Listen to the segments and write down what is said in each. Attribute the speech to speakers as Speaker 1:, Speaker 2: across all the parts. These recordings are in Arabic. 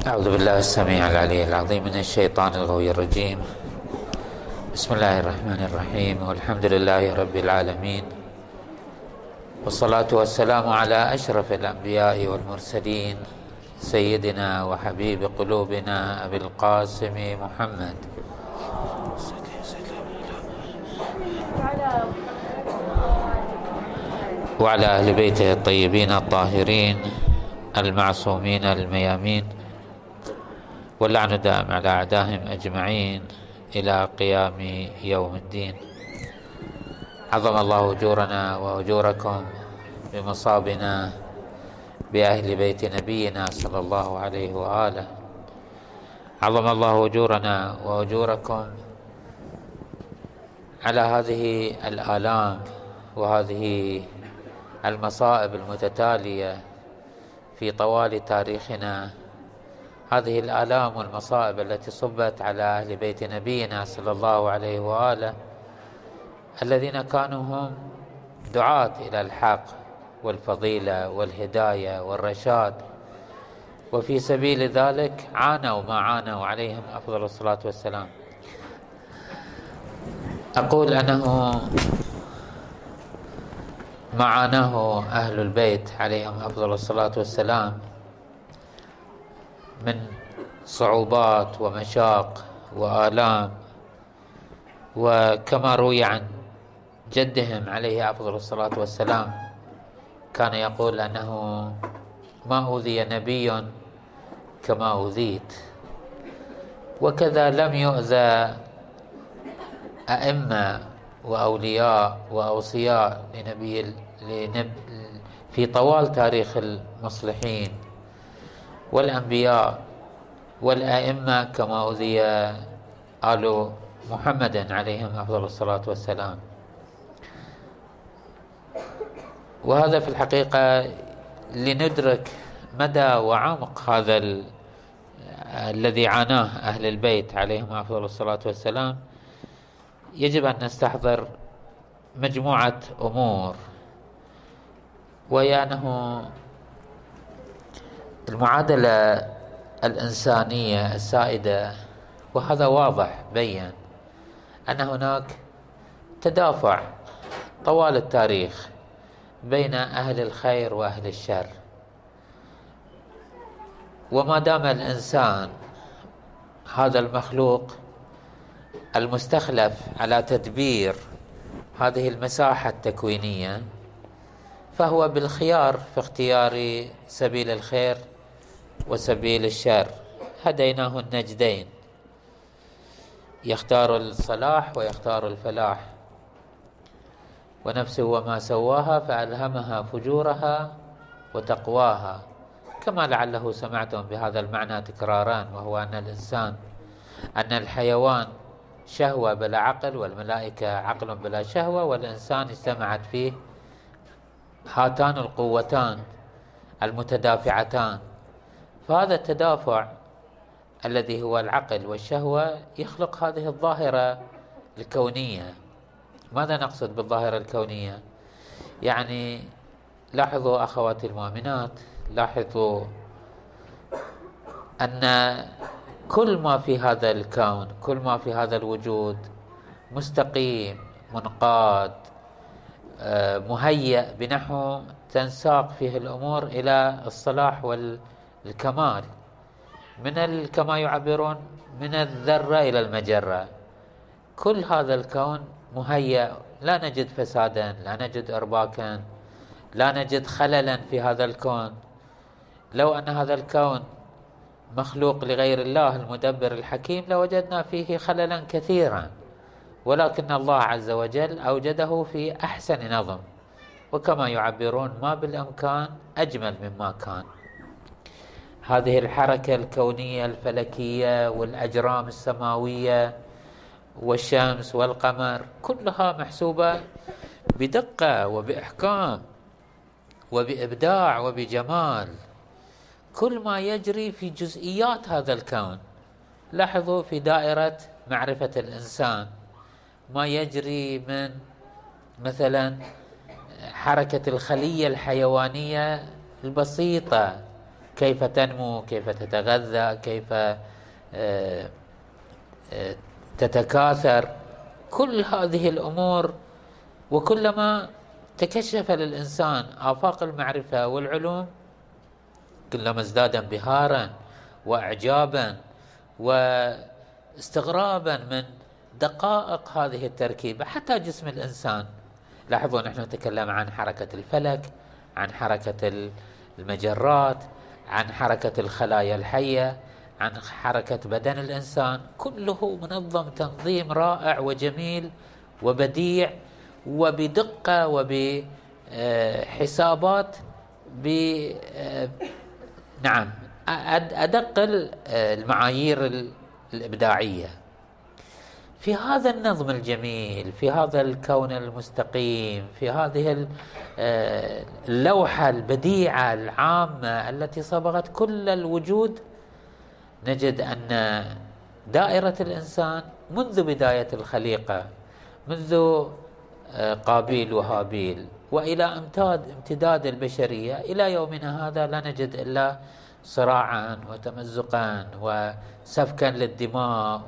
Speaker 1: أعوذ بالله السميع العلي العظيم من الشيطان الغوي الرجيم. بسم الله الرحمن الرحيم. والحمد لله رب العالمين. والصلاة والسلام على أشرف الأنبياء والمرسلين سيدنا وحبيب قلوبنا أبي القاسم محمد. وعلى أهل بيته الطيبين الطاهرين المعصومين الميامين واللعن دائم على أعدائهم أجمعين إلى قيام يوم الدين. عظم الله أجورنا وأجوركم بمصابنا بأهل بيت نبينا صلى الله عليه وآله. عظم الله أجورنا وأجوركم على هذه الآلام وهذه المصائب المتتالية في طوال تاريخنا هذه الآلام والمصائب التي صبت على أهل بيت نبينا صلى الله عليه وآله الذين كانوا هم دعاة إلى الحق والفضيلة والهداية والرشاد. وفي سبيل ذلك عانوا ما عانوا عليهم أفضل الصلاة والسلام. أقول أنه ما عاناه أهل البيت عليهم أفضل الصلاة والسلام من صعوبات ومشاق وآلام. وكما روي عن جدهم عليه أفضل الصلاة والسلام كان يقول أنه ما أوذي نبي كما أوذيت. وكذا لم يؤذى أئمة وأولياء وأوصياء لنبي لنب في طوال تاريخ المصلحين. والأنبياء والأئمة كما أوذي آل محمد عليهم أفضل الصلاة والسلام. وهذا في الحقيقة لندرك مدى وعمق هذا الذي عاناه أهل البيت عليهم أفضل الصلاة والسلام. يجب أن نستحضر مجموعة أمور وهي أنه المعادلة الإنسانية السائدة وهذا واضح بين أن هناك تدافع طوال التاريخ بين أهل الخير وأهل الشر. وما دام الإنسان هذا المخلوق المستخلف على تدبير هذه المساحة التكوينية فهو بالخيار في اختيار سبيل الخير وسبيل الشر. هديناه النجدين. يختار الصلاح ويختار الفلاح. ونفسه وما سواها فألهمها فجورها وتقواها. كما لعله سمعتم بهذا المعنى تكرارا وهو أن الإنسان أن الحيوان شهوة بلا عقل والملائكة عقل بلا شهوة والإنسان اجتمعت فيه هاتان القوتان المتدافعتان. فهذا التدافع الذي هو العقل والشهوة يخلق هذه الظاهرة الكونية. ماذا نقصد بالظاهرة الكونية؟ يعني لاحظوا أخواتي المؤمنات لاحظوا أن كل ما في هذا الكون كل ما في هذا الوجود مستقيم منقاد آه، مهيأ بنحو تنساق فيه الأمور إلى الصلاح والكمال من كما يعبرون من الذرة إلى المجرة. كل هذا الكون مهيأ. لا نجد فسادا لا نجد إرباكا لا نجد خللا في هذا الكون. لو أن هذا الكون مخلوق لغير الله المدبر الحكيم لوجدنا فيه خللا كثيرا. ولكن الله عز وجل أوجده في أحسن نظم. وكما يعبرون ما بالإمكان أجمل مما كان. هذه الحركة الكونية الفلكية والأجرام السماوية والشمس والقمر كلها محسوبة بدقة وبإحكام وبإبداع وبجمال. كل ما يجري في جزئيات هذا الكون لاحظوا في دائرة معرفة الإنسان ما يجري من مثلا حركة الخلية الحيوانية البسيطة كيف تنمو كيف تتغذى كيف آه، آه، تتكاثر. كل هذه الأمور وكلما تكشف للإنسان آفاق المعرفة والعلوم كلما ازداد انبهارا واعجابا واستغرابا من دقائق هذه التركيبة حتى جسم الإنسان. لاحظوا نحن نتكلم عن حركة الفلك عن حركة المجرات عن حركة الخلايا الحية عن حركة بدن الإنسان. كله منظم تنظيم رائع وجميل وبديع وبدقة وبحسابات ب نعم ادق المعايير الإبداعية. في هذا النظم الجميل في هذا الكون المستقيم في هذه آه، اللوحة البديعة العامة التي صبغت كل الوجود نجد أن دائرة الإنسان منذ بداية الخليقة منذ آه، قابيل وهابيل وإلى امتاد امتداد البشرية إلى يومنا هذا لا نجد إلا صراعا وتمزقا وسفكا للدماء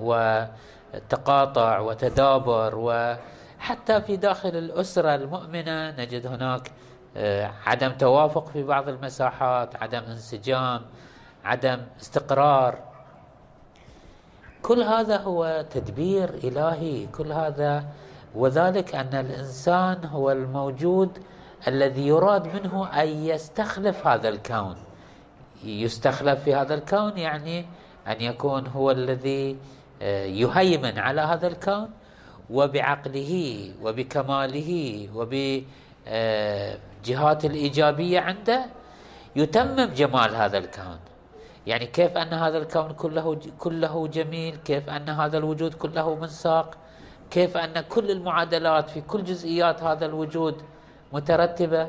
Speaker 1: وتقاطع وتدابر وحتى في داخل الأسرة المؤمنة نجد هناك آه، عدم توافق في بعض المساحات عدم انسجام عدم استقرار. كل هذا هو تدبير إلهي كل هذا وذلك أن الإنسان هو الموجود الذي يراد منه أن يستخلف هذا الكون. يستخلف في هذا الكون يعني أن يكون هو الذي يهيمن على هذا الكون وبعقله وبكماله وبجهات الإيجابية عنده يتمم جمال هذا الكون. يعني كيف أن هذا الكون كله كله جميل؟ كيف أن هذا الوجود كله منساق؟ كيف أن كل المعادلات في كل جزئيات هذا الوجود مترتبة؟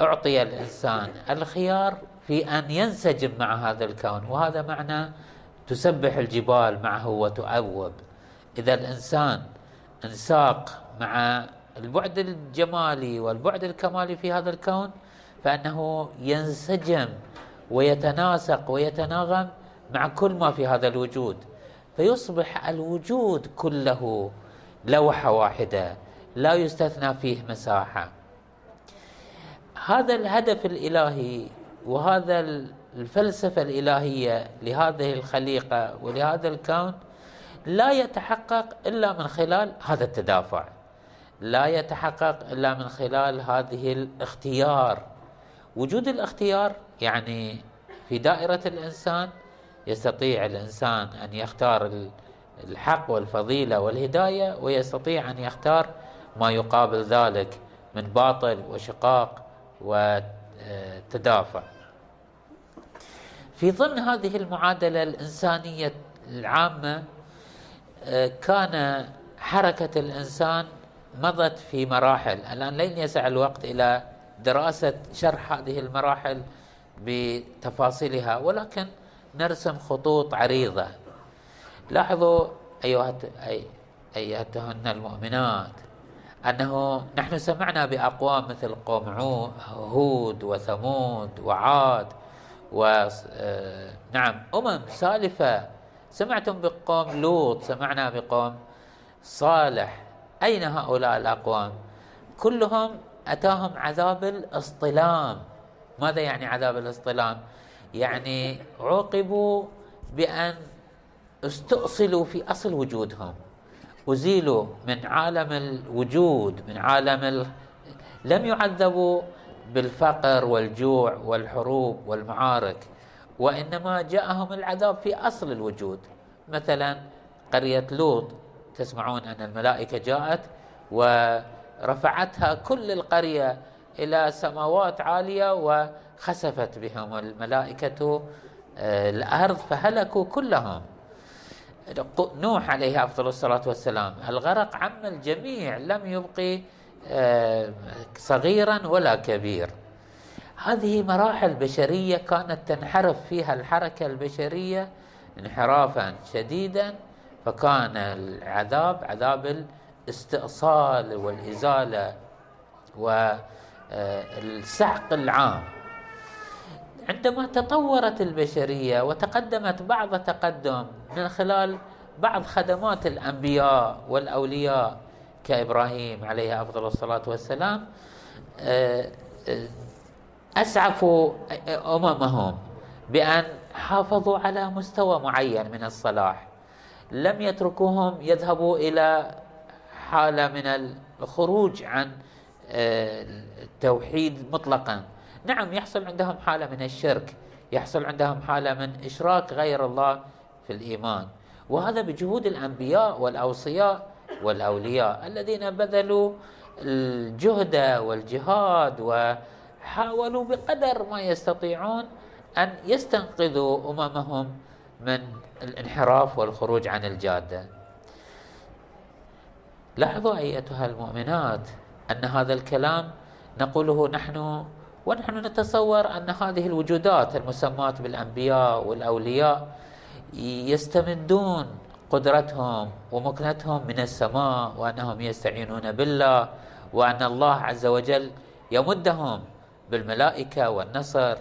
Speaker 1: أعطي الإنسان الخيار في أن ينسجم مع هذا الكون وهذا معنى تسبح الجبال معه وتعوب. إذا الإنسان انساق مع البعد الجمالي والبعد الكمالي في هذا الكون فإنه ينسجم ويتناسق ويتناغم مع كل ما في هذا الوجود. فيصبح الوجود كله لوحة واحدة لا يستثنى فيه مساحة. هذا الهدف الإلهي وهذا الفلسفة الإلهية لهذه الخليقة ولهذا الكون لا يتحقق إلا من خلال هذا التدافع. لا يتحقق إلا من خلال هذه الاختيار. وجود الاختيار يعني في دائرة الإنسان يستطيع الإنسان أن يختار الحق والفضيلة والهداية ويستطيع أن يختار ما يقابل ذلك من باطل وشقاق وتدافع في ضمن هذه المعادلة الإنسانية العامة كان حركة الإنسان مضت في مراحل. الآن لن يسع الوقت إلى دراسة شرح هذه المراحل بتفاصيلها ولكن نرسم خطوط عريضة. لاحظوا ايها أيتهن المؤمنات أنه نحن سمعنا بأقوام مثل قوم هود وثمود وعاد و آه، نعم. أمم سالفة. سمعتم بقوم لوط؟ سمعنا بقوم صالح. أين هؤلاء الأقوام؟ كلهم أتاهم عذاب الاصطلام. ماذا يعني عذاب الاصطلام؟ يعني عوقبوا بأن استؤصلوا في أصل وجودهم. أزيلوا من عالم الوجود من عالم ال... لم يعذبوا بالفقر والجوع والحروب والمعارك وإنما جاءهم العذاب في أصل الوجود. مثلا قرية لوط تسمعون أن الملائكة جاءت ورفعتها كل القرية إلى سماوات عالية وخسفت بهم الملائكة آه، الأرض فهلكوا كلهم. نوح عليه أفضل الصلاة والسلام الغرق عم الجميع لم يبقي صغيرا ولا كبير هذه مراحل بشرية كانت تنحرف فيها الحركة البشرية انحرافا شديدا فكان العذاب عذاب الاستئصال والإزالة والسحق العام. عندما تطورت البشرية وتقدمت بعض تقدم من خلال بعض خدمات الأنبياء والأولياء كإبراهيم عليه أفضل الصلاة والسلام آه، آه، أسعفوا أممهم بأن حافظوا على مستوى معين من الصلاح. لم يتركوهم يذهبوا إلى حالة من الخروج عن آه، التوحيد مطلقا. نعم يحصل عندهم حالة من الشرك يحصل عندهم حالة من إشراك غير الله في الإيمان. وهذا بجهود الأنبياء والأوصياء والأولياء الذين بذلوا الجهد والجهاد وحاولوا بقدر ما يستطيعون أن يستنقذوا أممهم من الانحراف والخروج عن الجادة. لاحظوا أيتها المؤمنات أن هذا الكلام نقوله نحن ونحن نتصور أن هذه الوجودات المسماة بالأنبياء والأولياء يستمدون قدرتهم ومكنتهم من السماء وأنهم يستعينون بالله وأن الله عز وجل يمدهم بالملائكة والنصر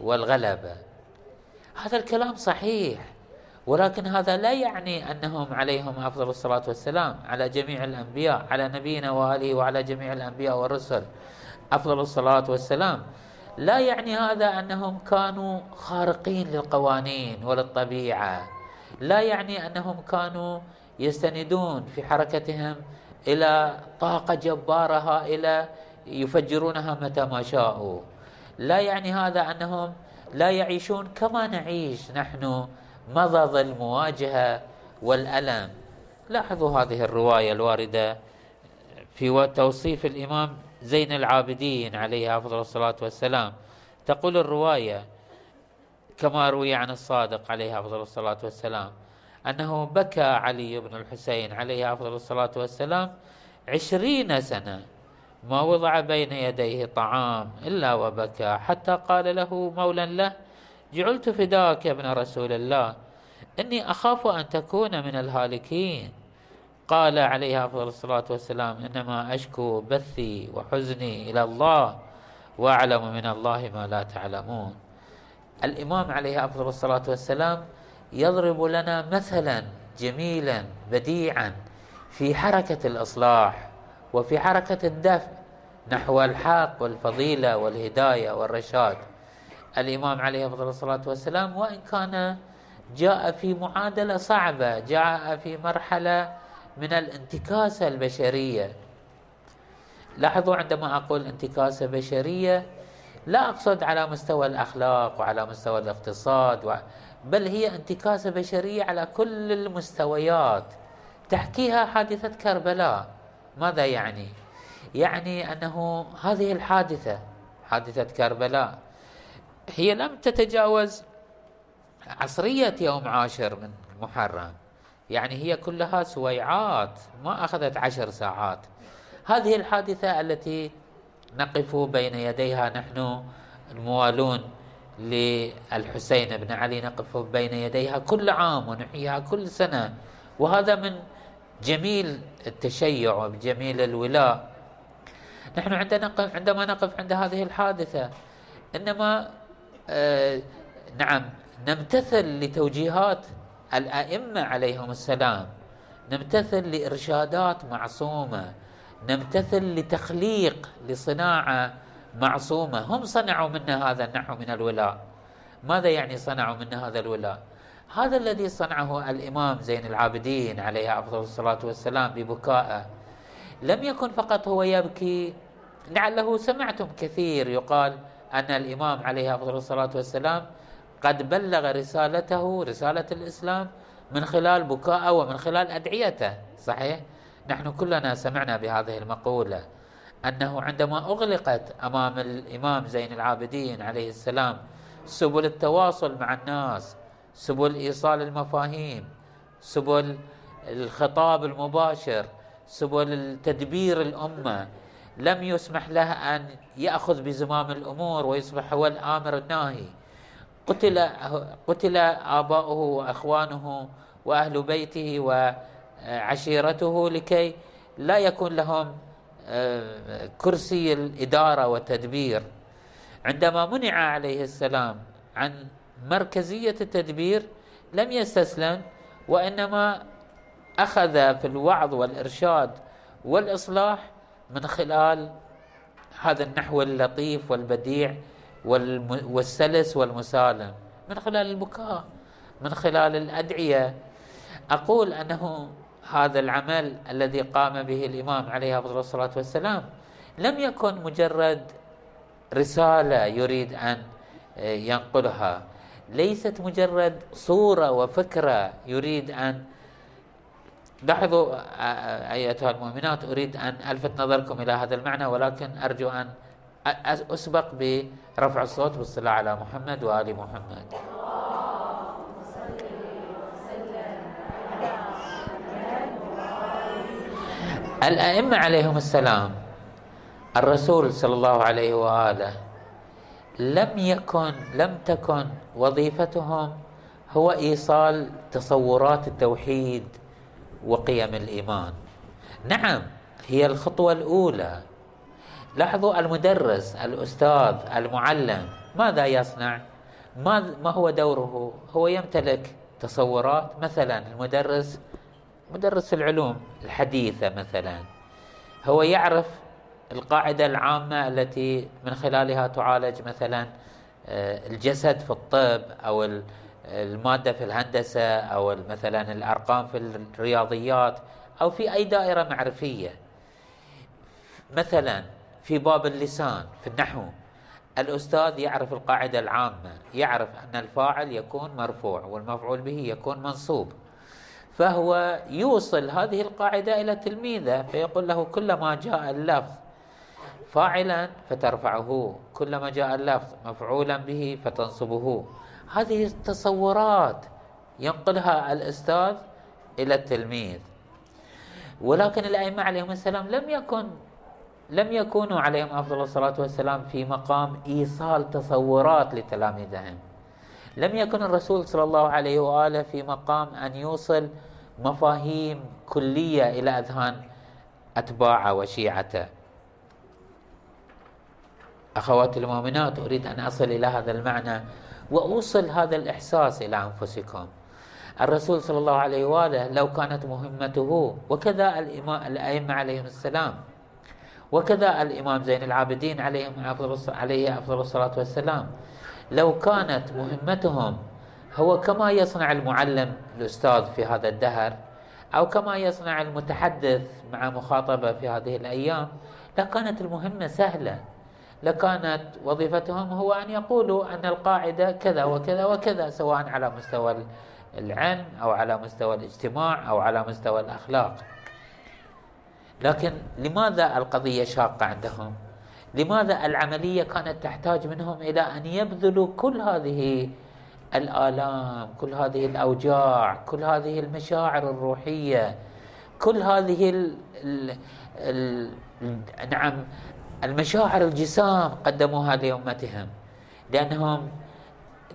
Speaker 1: والغلبة هذا الكلام صحيح ولكن هذا لا يعني أنهم عليهم أفضل الصلاة والسلام على جميع الأنبياء على نبينا وآله وعلى جميع الأنبياء والرسل أفضل الصلاة والسلام. لا يعني هذا أنهم كانوا خارقين للقوانين وللطبيعة. لا يعني أنهم كانوا يستندون في حركتهم إلى طاقة جبارة هائلة يفجرونها متى ما شاءوا. لا يعني هذا أنهم لا يعيشون كما نعيش نحن مضض المواجهة والألم. لاحظوا هذه الرواية الواردة في توصيف الإمام زين العابدين عليه أفضل الصلاة والسلام. تقول الرواية كما روي عن الصادق عليه أفضل الصلاة والسلام أنه بكى علي بن الحسين عليه أفضل الصلاة والسلام عشرين سنة ما وضع بين يديه طعام إلا وبكى حتى قال له مولى له جعلت فداك يا ابن رسول الله إني أخاف أن تكون من الهالكين. قال عليه أفضل الصلاة والسلام إنما أشكو بثي وحزني إلى الله وأعلم من الله ما لا تعلمون. الإمام عليه أفضل الصلاة والسلام يضرب لنا مثلا جميلا بديعا في حركة الإصلاح وفي حركة الدفع نحو الحق والفضيلة والهداية والرشاد. الإمام عليه أفضل الصلاة والسلام وإن كان جاء في معادلة صعبة جاء في مرحلة من الانتكاسة البشرية. لاحظوا عندما أقول انتكاسة بشرية لا أقصد على مستوى الأخلاق وعلى مستوى الاقتصاد بل هي انتكاسة بشرية على كل المستويات. تحكيها حادثة كربلاء. ماذا يعني؟ يعني أنه هذه الحادثة حادثة كربلاء هي لم تتجاوز عصرية يوم عاشر من محرم. يعني هي كلها سويعات ما أخذت عشر ساعات. هذه الحادثة التي نقف بين يديها نحن الموالون للحسين بن علي. نقف بين يديها كل عام ونحييها كل سنة. وهذا من جميل التشيع وجميل الولاء. نحن عندنا عندما نقف عند هذه الحادثة إنما آه نعم نمتثل لتوجيهات الأئمة عليهم السلام. نمتثل لإرشادات معصومة. نمتثل لتخليق لصناعة معصومة. هم صنعوا منا هذا النحو من الولاء. ماذا يعني صنعوا منا هذا الولاء؟ هذا الذي صنعه الإمام زين العابدين عليه أفضل الصلاة والسلام ببكائه. لم يكن فقط هو يبكي لعله سمعتم كثير يقال أن الإمام عليه أفضل الصلاة والسلام قد بلغ رسالته رسالة الإسلام من خلال بكاءه ومن خلال أدعيته صحيح؟ نحن كلنا سمعنا بهذه المقولة أنه عندما أغلقت أمام الإمام زين العابدين عليه السلام سبل التواصل مع الناس سبل إيصال المفاهيم سبل الخطاب المباشر سبل تدبير الأمة لم يسمح له أن يأخذ بزمام الأمور ويصبح هو الآمر الناهي. قتل قتل آباؤه وأخوانه وأهل بيته وعشيرته لكي لا يكون لهم آه، كرسي الإدارة والتدبير. عندما منع عليه السلام عن مركزية التدبير لم يستسلم وإنما أخذ في الوعظ والإرشاد والإصلاح من خلال هذا النحو اللطيف والبديع والسلس والمسالم. من خلال البكاء من خلال الأدعية. أقول أنه هذا العمل الذي قام به الإمام عليه أفضل الصلاة والسلام لم يكن مجرد رسالة يريد أن ينقلها. ليست مجرد صورة وفكرة يريد أن لاحظوا أيتها المؤمنات أريد أن ألفت نظركم إلى هذا المعنى ولكن أرجو أن أسبق برفع الصوت بالصلاة على محمد وآل محمد. الأئمة عليهم السلام الرسول صلى الله عليه وآله لم يكن لم تكن وظيفتهم هو إيصال تصورات التوحيد وقيم الإيمان. نعم هي الخطوة الأولى. لاحظوا المدرس الأستاذ المعلم ماذا يصنع؟ ما هو دوره؟ هو يمتلك تصورات. مثلا المدرس مدرس العلوم الحديثة مثلا هو يعرف القاعدة العامة التي من خلالها تعالج مثلا آه، الجسد في الطب أو المادة في الهندسة أو مثلا الأرقام في الرياضيات أو في أي دائرة معرفية. مثلا في باب اللسان في النحو الأستاذ يعرف القاعدة العامة يعرف أن الفاعل يكون مرفوع والمفعول به يكون منصوب. فهو يوصل هذه القاعدة إلى تلميذه فيقول له كلما جاء اللفظ فاعلا فترفعه كلما جاء اللفظ مفعولا به فتنصبه. هذه التصورات ينقلها الأستاذ إلى التلميذ. ولكن الأئمة عليهم السلام لم يكن لم يكونوا عليهم أفضل الصلاة والسلام في مقام إيصال تصورات لتلاميذهم. لم يكن الرسول صلى الله عليه وآله في مقام أن يوصل مفاهيم كلية إلى أذهان أتباعه وشيعته. أخواتي المؤمنات أريد أن أصل إلى هذا المعنى وأوصل هذا الإحساس إلى أنفسكم. الرسول صلى الله عليه وآله لو كانت مهمته وكذا الأئمة عليهم السلام وكذا الإمام زين العابدين عليهم أفضل عليه أفضل الصلاة والسلام. لو كانت مهمتهم هو كما يصنع المعلم الأستاذ في هذا الدهر أو كما يصنع المتحدث مع مخاطبة في هذه الأيام لكانت المهمة سهلة. لكانت وظيفتهم هو أن يقولوا أن القاعدة كذا وكذا وكذا سواء على مستوى العلم أو على مستوى الاجتماع أو على مستوى الأخلاق. لكن لماذا القضية شاقة عندهم؟ لماذا العملية كانت تحتاج منهم إلى أن يبذلوا كل هذه الآلام كل هذه الأوجاع كل هذه المشاعر الروحية كل هذه ال ال ال نعم المشاعر الجسام قدموها لأمتهم لأنهم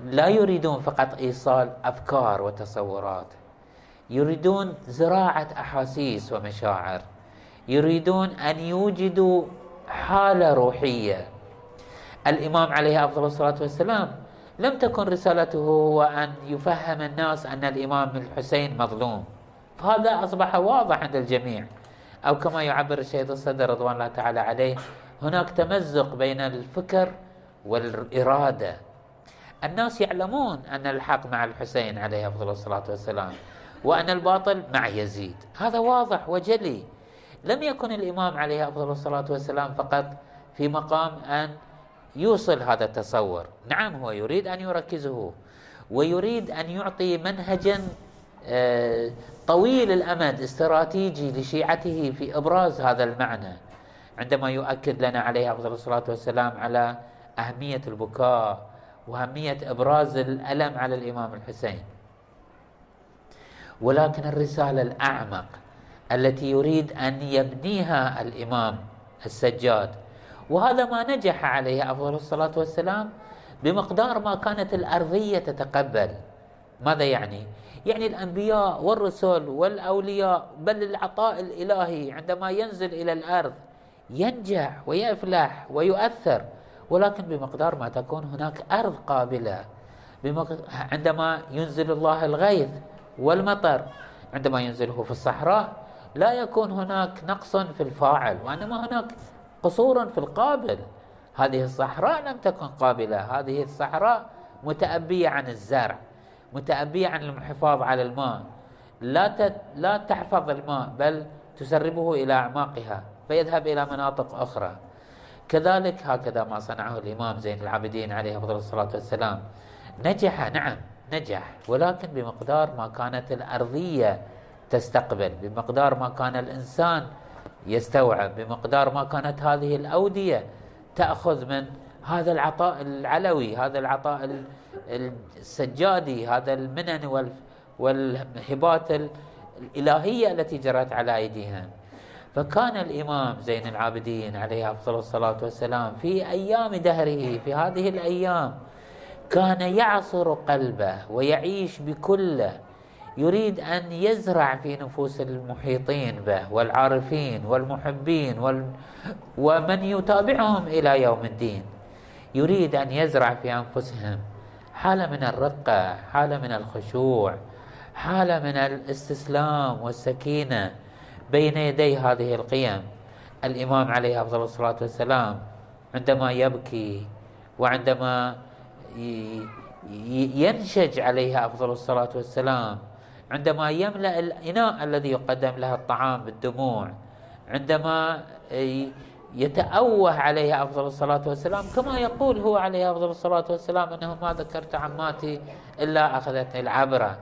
Speaker 1: لا يريدون فقط إيصال أفكار وتصورات يريدون زراعة أحاسيس ومشاعر يريدون أن يوجدوا حالة روحية. الإمام عليه أفضل الصلاة والسلام لم تكن رسالته هو أن يفهم الناس أن الإمام الحسين مظلوم. فهذا أصبح واضح عند الجميع. أو كما يعبر الشهيد الصدر رضوان الله تعالى عليه هناك تمزق بين الفكر والإرادة. الناس يعلمون أن الحق مع الحسين عليه أفضل الصلاة والسلام وأن الباطل مع يزيد. هذا واضح وجلي. لم يكن الإمام عليه أفضل الصلاة والسلام فقط في مقام أن يوصل هذا التصور. نعم هو يريد أن يركزه ويريد أن يعطي منهجا آه، طويل الأمد استراتيجي لشيعته في إبراز هذا المعنى. عندما يؤكد لنا عليه أفضل الصلاة والسلام على أهمية البكاء وأهمية إبراز الألم على الإمام الحسين. ولكن الرسالة الأعمق التي يريد أن يبنيها الإمام السجاد. وهذا ما نجح عليه أفضل الصلاة والسلام بمقدار ما كانت الأرضية تتقبل. ماذا يعني؟ يعني الأنبياء والرسل والأولياء بل العطاء الإلهي عندما ينزل إلى الأرض ينجح ويفلح ويؤثر. ولكن بمقدار ما تكون هناك أرض قابلة عندما ينزل الله الغيث والمطر عندما ينزله في الصحراء لا يكون هناك نقص في الفاعل وإنما هناك قصور في القابل. هذه الصحراء لم تكن قابلة. هذه الصحراء متأبية عن الزرع متأبية عن الحفاظ على الماء. لا لا تحفظ الماء بل تسربه إلى أعماقها فيذهب إلى مناطق أخرى. كذلك هكذا ما صنعه الإمام زين العابدين عليه أفضل الصلاة والسلام. نجح نعم نجح ولكن بمقدار ما كانت الأرضية تستقبل بمقدار ما كان الإنسان يستوعب بمقدار ما كانت هذه الأودية تأخذ من هذا العطاء العلوي هذا العطاء السجادي هذا المنن والهبات الإلهية التي جرت على أيديهم فكان الإمام زين العابدين عليه أفضل الصلاة والسلام في أيام دهره في هذه الأيام كان يعصر قلبه ويعيش بكله يريد أن يزرع في نفوس المحيطين به والعارفين والمحبين وال... ومن يتابعهم إلى يوم الدين. يريد أن يزرع في أنفسهم حالة من الرقة حالة من الخشوع حالة من الاستسلام والسكينة بين يدي هذه القيم. الإمام عليه أفضل الصلاة والسلام عندما يبكي وعندما ينشج عليها أفضل الصلاة والسلام عندما يملأ الإناء الذي يقدم لها الطعام بالدموع عندما يتأوه عليها أفضل الصلاة والسلام كما يقول هو عليه أفضل الصلاة والسلام أنه ما ذكرت عماتي إلا أخذتني العبرة.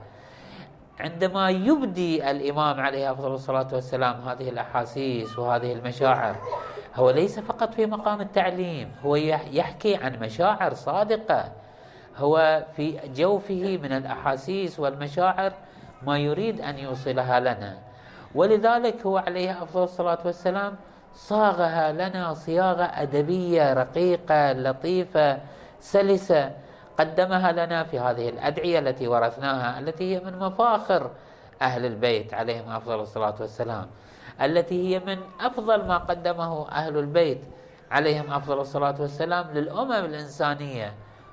Speaker 1: عندما يبدي الإمام عليه أفضل الصلاة والسلام هذه الأحاسيس وهذه المشاعر هو ليس فقط في مقام التعليم هو يحكي عن مشاعر صادقة هو في جوفه من الأحاسيس والمشاعر ما يريد أن يوصلها لنا. ولذلك هو عليه أفضل الصلاة والسلام صاغها لنا صياغة أدبية رقيقة لطيفة سلسة قدمها لنا في هذه الأدعية التي ورثناها التي هي من مفاخر أهل البيت عليهم أفضل الصلاة والسلام التي هي من أفضل ما قدمه أهل البيت عليهم أفضل الصلاة والسلام للأمم الإنسانية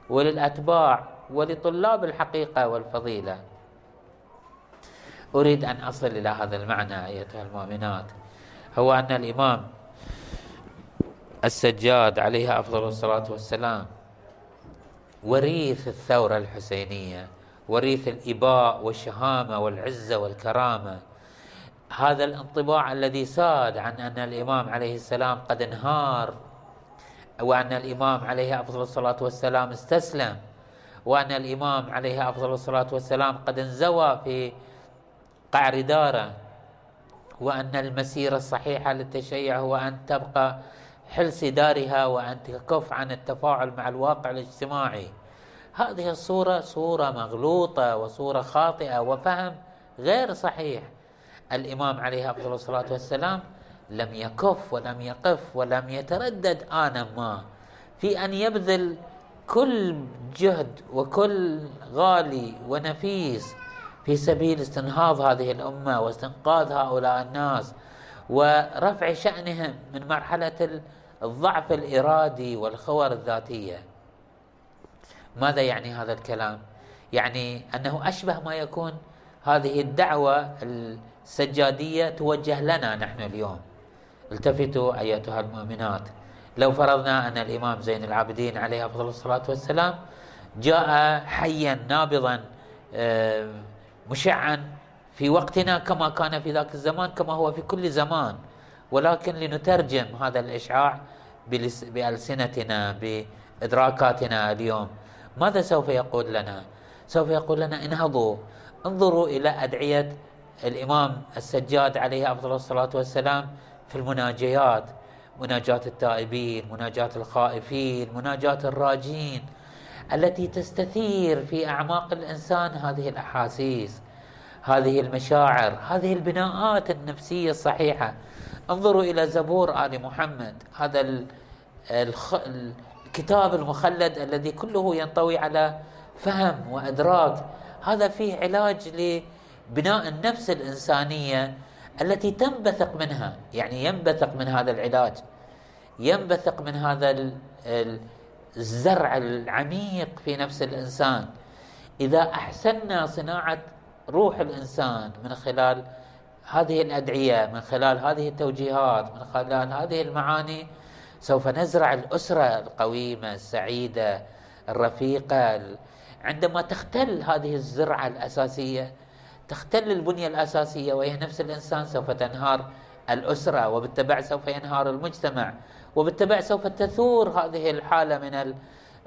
Speaker 1: وللأتباع ولطلاب الحقيقة والفضيلة. أريد أن أصل إلى هذا المعنى أيتها المؤمنات. هو أن الإمام السجاد عليه أفضل الصلاة والسلام وريث الثورة الحسينية وريث الإباء والشهامة والعزة والكرامة. هذا الانطباع الذي ساد عن أن الإمام عليه السلام قد انهار وأن الإمام عليه أفضل الصلاة والسلام استسلم وأن الإمام عليه أفضل الصلاة والسلام قد انزوى في قعر داره وأن المسيرة الصحيحة للتشيع هو أن تبقى حلس دارها وأن تكف عن التفاعل مع الواقع الاجتماعي. هذه الصورة صورة مغلوطة وصورة خاطئة وفهم غير صحيح. الإمام عليه أفضل الصلاة والسلام لم يكف ولم يقف ولم يتردد آنا ما في أن يبذل كل جهد وكل غالي ونفيس في سبيل استنهاض هذه الأمة واستنقاذ هؤلاء الناس ورفع شأنهم من مرحلة الضعف الإرادي والخور الذاتية. ماذا يعني هذا الكلام؟ يعني أنه أشبه ما يكون هذه الدعوة السجادية توجه لنا نحن اليوم. التفتوا أيتها المؤمنات. لو فرضنا أن الإمام زين العابدين عليه أفضل الصلاة والسلام جاء حيا نابضا آه، مشعا في وقتنا كما كان في ذاك الزمان كما هو في كل زمان. ولكن لنترجم هذا الإشعاع بألسنتنا بإدراكاتنا اليوم. ماذا سوف يقول لنا؟ سوف يقول لنا انهضوا انظروا إلى أدعية الإمام السجاد عليه أفضل الصلاة والسلام في المناجيات. مناجاة التائبين مناجاة الخائفين مناجاة الراجين. التي تستثير في أعماق الإنسان هذه الأحاسيس هذه المشاعر هذه البناءات النفسية الصحيحة. انظروا إلى زبور آل محمد هذا الكتاب المخلد الذي كله ينطوي على فهم وإدراك. هذا فيه علاج لبناء النفس الإنسانية التي تنبثق منها يعني ينبثق من هذا العلاج ينبثق من هذا الزرع العميق في نفس الإنسان. إذا احسنا صناعة روح الإنسان من خلال هذه الأدعية من خلال هذه التوجيهات من خلال هذه المعاني سوف نزرع الأسرة القويمة السعيدة الرفيقة عندما تختل هذه الزرعة الأساسية تختل البنية الأساسية وهي نفس الإنسان سوف تنهار الأسرة وبالتبع سوف ينهار المجتمع وبالتبع سوف تثور هذه الحالة من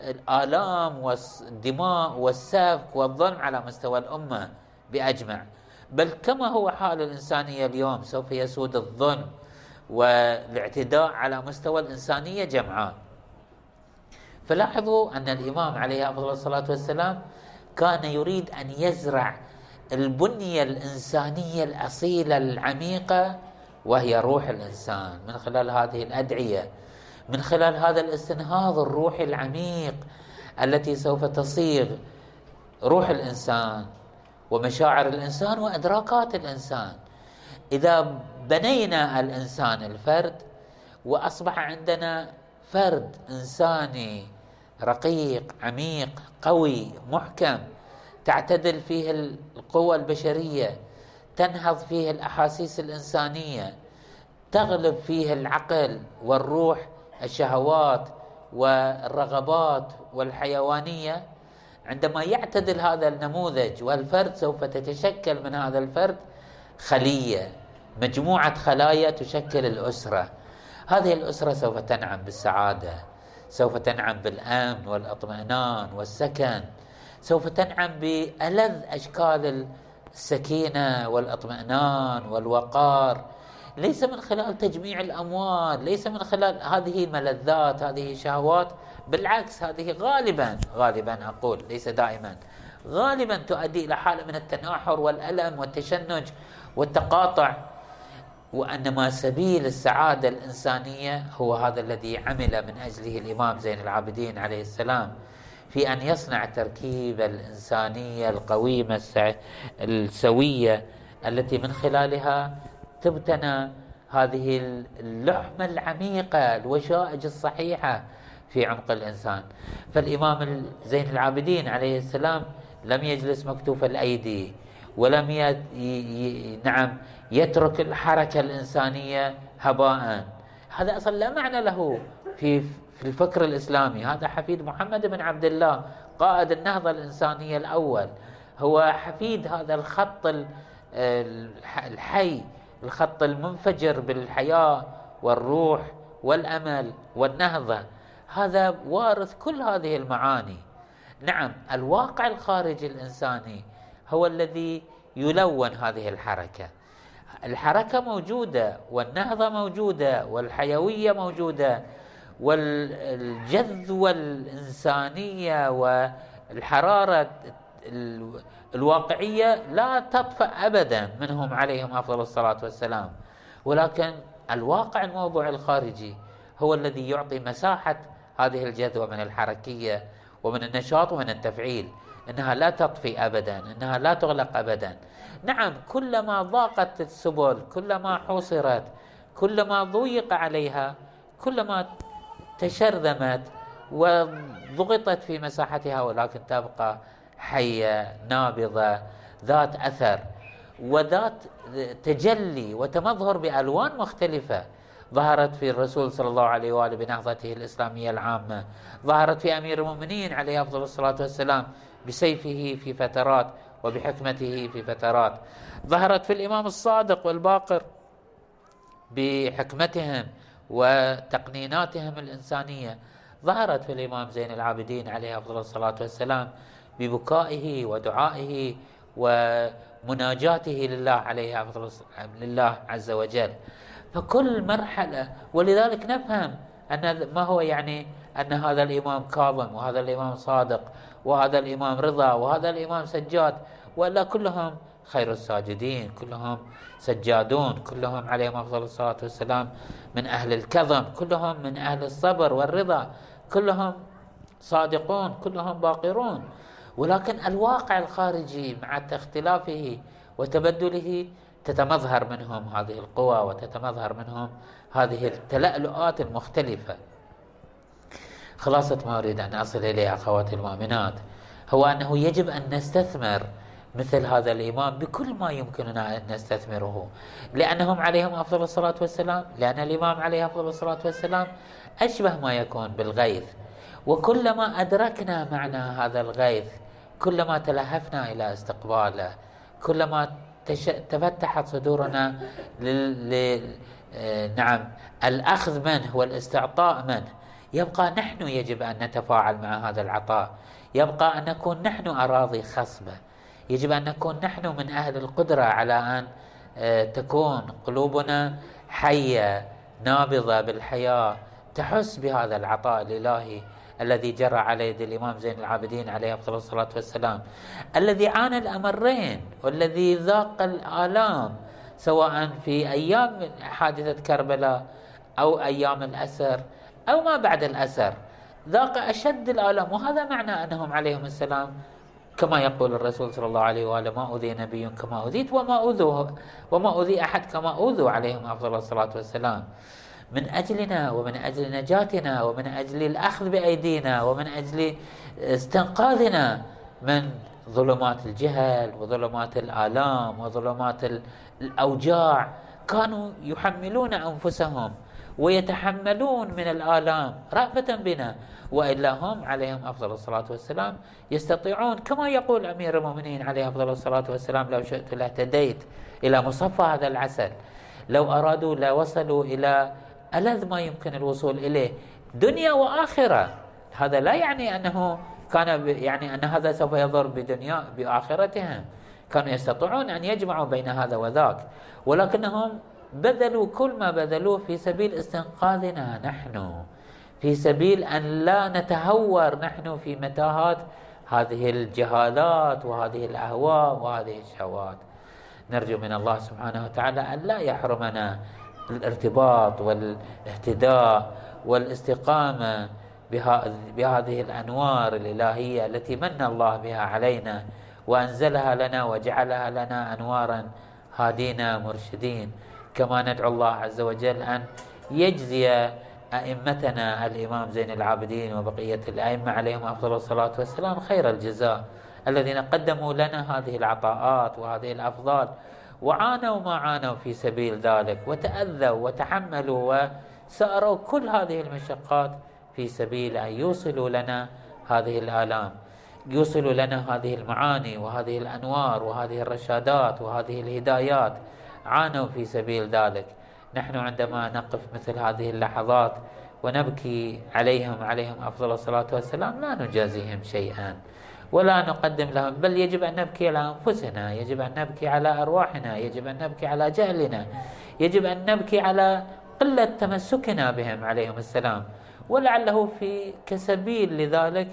Speaker 1: الآلام والدماء والسفك والظلم على مستوى الأمة بأجمع. بل كما هو حال الإنسانية اليوم سوف يسود الظلم والاعتداء على مستوى الإنسانية جمعاء فلاحظوا أن الإمام عليه أفضل الصلاة والسلام كان يريد أن يزرع البنية الإنسانية الأصيلة العميقة وهي روح الإنسان من خلال هذه الأدعية من خلال هذا الاستنهاض الروحي العميق التي سوف تصيغ روح الإنسان ومشاعر الإنسان وإدراكات الإنسان. إذا بنينا الإنسان الفرد وأصبح عندنا فرد إنساني رقيق عميق قوي محكم تعتدل فيه القوى البشرية تنهض فيه الأحاسيس الإنسانية تغلب فيه العقل والروح الشهوات والرغبات والحيوانية. عندما يعتدل هذا النموذج والفرد سوف تتشكل من هذا الفرد خلية مجموعة خلايا تشكل الأسرة. هذه الأسرة سوف تنعم بالسعادة سوف تنعم بالأمن والإطمئنان والسكن سوف تنعم بألذ أشكال السكينة والإطمئنان والوقار. ليس من خلال تجميع الأموال، ليس من خلال هذه ملذات، هذه شهوات، بالعكس هذه غالبا غالبا أقول ليس دائما غالبا تؤدي إلى حالة من التناحر والألم والتشنج والتقاطع. وإنما سبيل السعادة الإنسانية هو هذا الذي عمل من أجله الإمام زين العابدين عليه السلام. في أن يصنع التركيبة الإنسانية القويمة السوية التي من خلالها تبتنى هذه اللحمة العميقة الوشائج الصحيحة في عمق الإنسان فالإمام زين العابدين عليه السلام لم يجلس مكتوف الأيدي ولم. ي... نعم يترك الحركة الإنسانية هباء هذا أصلا لا معنى له في في الفكر الإسلامي. هذا حفيد محمد بن عبد الله قائد النهضة الإنسانية الأول. هو حفيد هذا الخط الحي الخط المنفجر بالحياة والروح والأمل والنهضة. هذا وارث كل هذه المعاني. نعم الواقع الخارجي الإنساني هو الذي يلون هذه الحركة. الحركة موجودة والنهضة موجودة والحيوية موجودة. والجذوة الإنسانية والحرارة الواقعية لا تطفأ أبدا منهم عليهم أفضل الصلاة والسلام. ولكن الواقع الموضوع الخارجي هو الذي يعطي مساحة هذه الجذوة من الحركية ومن النشاط ومن التفعيل إنها لا تطفي ابدا إنها لا تغلق ابدا. نعم كلما ضاقت السبل كلما حوصرت كلما ضيق عليها كلما تشرذمت وضغطت في مساحتها ولكن تبقى حية نابضة ذات أثر وذات تجلي وتمظهر بألوان مختلفة. ظهرت في الرسول صلى الله عليه وآله بنهضته الإسلامية العامة. ظهرت في أمير المؤمنين عليه أفضل الصلاة والسلام بسيفه في فترات وبحكمته في فترات. ظهرت في الإمام الصادق والباقر بحكمتهم. وتقنيناتهم الإنسانية. ظهرت في الإمام زين العابدين عليه أفضل الصلاة والسلام ببكائه ودعائه ومناجاته لله عليه أفضل لله عز وجل. فكل مرحلة ولذلك نفهم أن ما هو يعني أن هذا الإمام كاظم وهذا الإمام صادق وهذا الإمام رضا وهذا الإمام سجاد ولا كلهم خير الساجدين كلهم سجادون كلهم عليهم أفضل الصلاة والسلام من أهل الكظم كلهم من أهل الصبر والرضا كلهم صادقون كلهم باقرون. ولكن الواقع الخارجي مع اختلافه وتبدله تتمظهر منهم هذه القوى وتتمظهر منهم هذه التلألؤات المختلفة. خلاصة ما أريد أن أصل إليه أخواتي المؤمنات هو أنه يجب أن نستثمر مثل هذا الإمام بكل ما يمكننا أن نستثمره. لأنهم عليهم أفضل الصلاة والسلام لأن الإمام عليه أفضل الصلاة والسلام أشبه ما يكون بالغيث. وكلما أدركنا معنى هذا الغيث كلما تلهفنا إلى استقباله كلما تش... تفتحت صدورنا لل... ل... آه، نعم الأخذ منه والاستعطاء منه. يبقى نحن يجب أن نتفاعل مع هذا العطاء. يبقى أن نكون نحن أراضي خصبة. يجب أن نكون نحن من أهل القدرة على أن آه، تكون قلوبنا حية نابضة بالحياة تحس بهذا العطاء الإلهي الذي جرى على يد الإمام زين العابدين عليه أفضل الصلاة والسلام. الذي عانى الأمرين والذي ذاق الآلام سواء في أيام حادثة كربلاء أو أيام الأسر أو ما بعد الأسر ذاق أشد الآلام. وهذا معنى أنهم عليهم السلام كما يقول الرسول صلى الله عليه وآله ما أوذي نبي كما أوذيت وما أوذوا وما أوذي أحد كما أوذوا عليهم أفضل الصلاة والسلام. من أجلنا ومن أجل نجاتنا ومن أجل الأخذ بأيدينا ومن أجل استنقاذنا من ظلمات الجهل وظلمات الآلام وظلمات الأوجاع. كانوا يحملون أنفسهم. ويتحملون من الآلام رأفة بنا. وإلا هم عليهم أفضل الصلاة والسلام يستطيعون. كما يقول أمير المؤمنين عليه أفضل الصلاة والسلام لو شئت لاهتديت إلى مصفى هذا العسل. لو أرادوا لوصلوا إلى ألذ ما يمكن الوصول إليه. دنيا وآخرة. هذا لا يعني أنه كان يعني أن هذا سوف يضر بدنيا بآخرتهم. كانوا يستطيعون أن يجمعوا بين هذا وذاك. ولكنهم بذلوا كل ما بذلوه في سبيل استنقاذنا نحن في سبيل أن لا نتهور نحن في متاهات هذه الجهالات وهذه الأهواء وهذه الشهوات. نرجو من الله سبحانه وتعالى أن لا يحرمنا الارتباط والاهتداء والاستقامة بهذه الأنوار الإلهية التي من الله بها علينا وأنزلها لنا وجعلها لنا أنوارا هادينا مرشدين. كما ندعو الله عز وجل أن يجزي أئمتنا الإمام زين العابدين وبقية الأئمة عليهم أفضل الصلاة والسلام خير الجزاء الذين قدموا لنا هذه العطاءات وهذه الأفضال وعانوا ما عانوا في سبيل ذلك وتأذوا وتحملوا وسأروا كل هذه المشقات في سبيل أن يوصلوا لنا هذه الآلام يوصلوا لنا هذه المعاني وهذه الأنوار وهذه الرشادات وهذه الهدايات عانوا في سبيل ذلك. نحن عندما نقف مثل هذه اللحظات ونبكي عليهم عليهم أفضل الصلاة والسلام لا نجازيهم شيئا ولا نقدم لهم بل يجب أن نبكي على أنفسنا يجب أن نبكي على أرواحنا يجب أن نبكي على جهلنا يجب أن نبكي على قلة تمسكنا بهم عليهم السلام. ولعله في كسبيل لذلك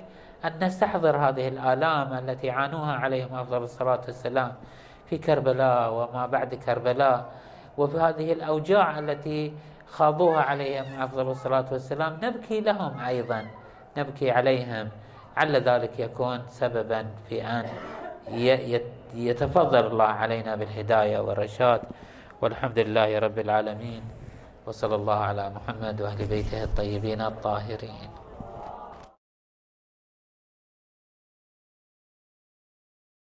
Speaker 1: أن نستحضر هذه الآلام التي عانوها عليهم أفضل الصلاة والسلام. في كربلاء وما بعد كربلاء. وفي هذه الأوجاع التي خاضوها عليهم أفضل الصلاة والسلام نبكي لهم أيضا نبكي عليهم. عل ذلك يكون سببا في أن يتفضل الله علينا بالهداية والرشاد. والحمد لله رب العالمين. وصلى الله على محمد وأهل بيته الطيبين الطاهرين.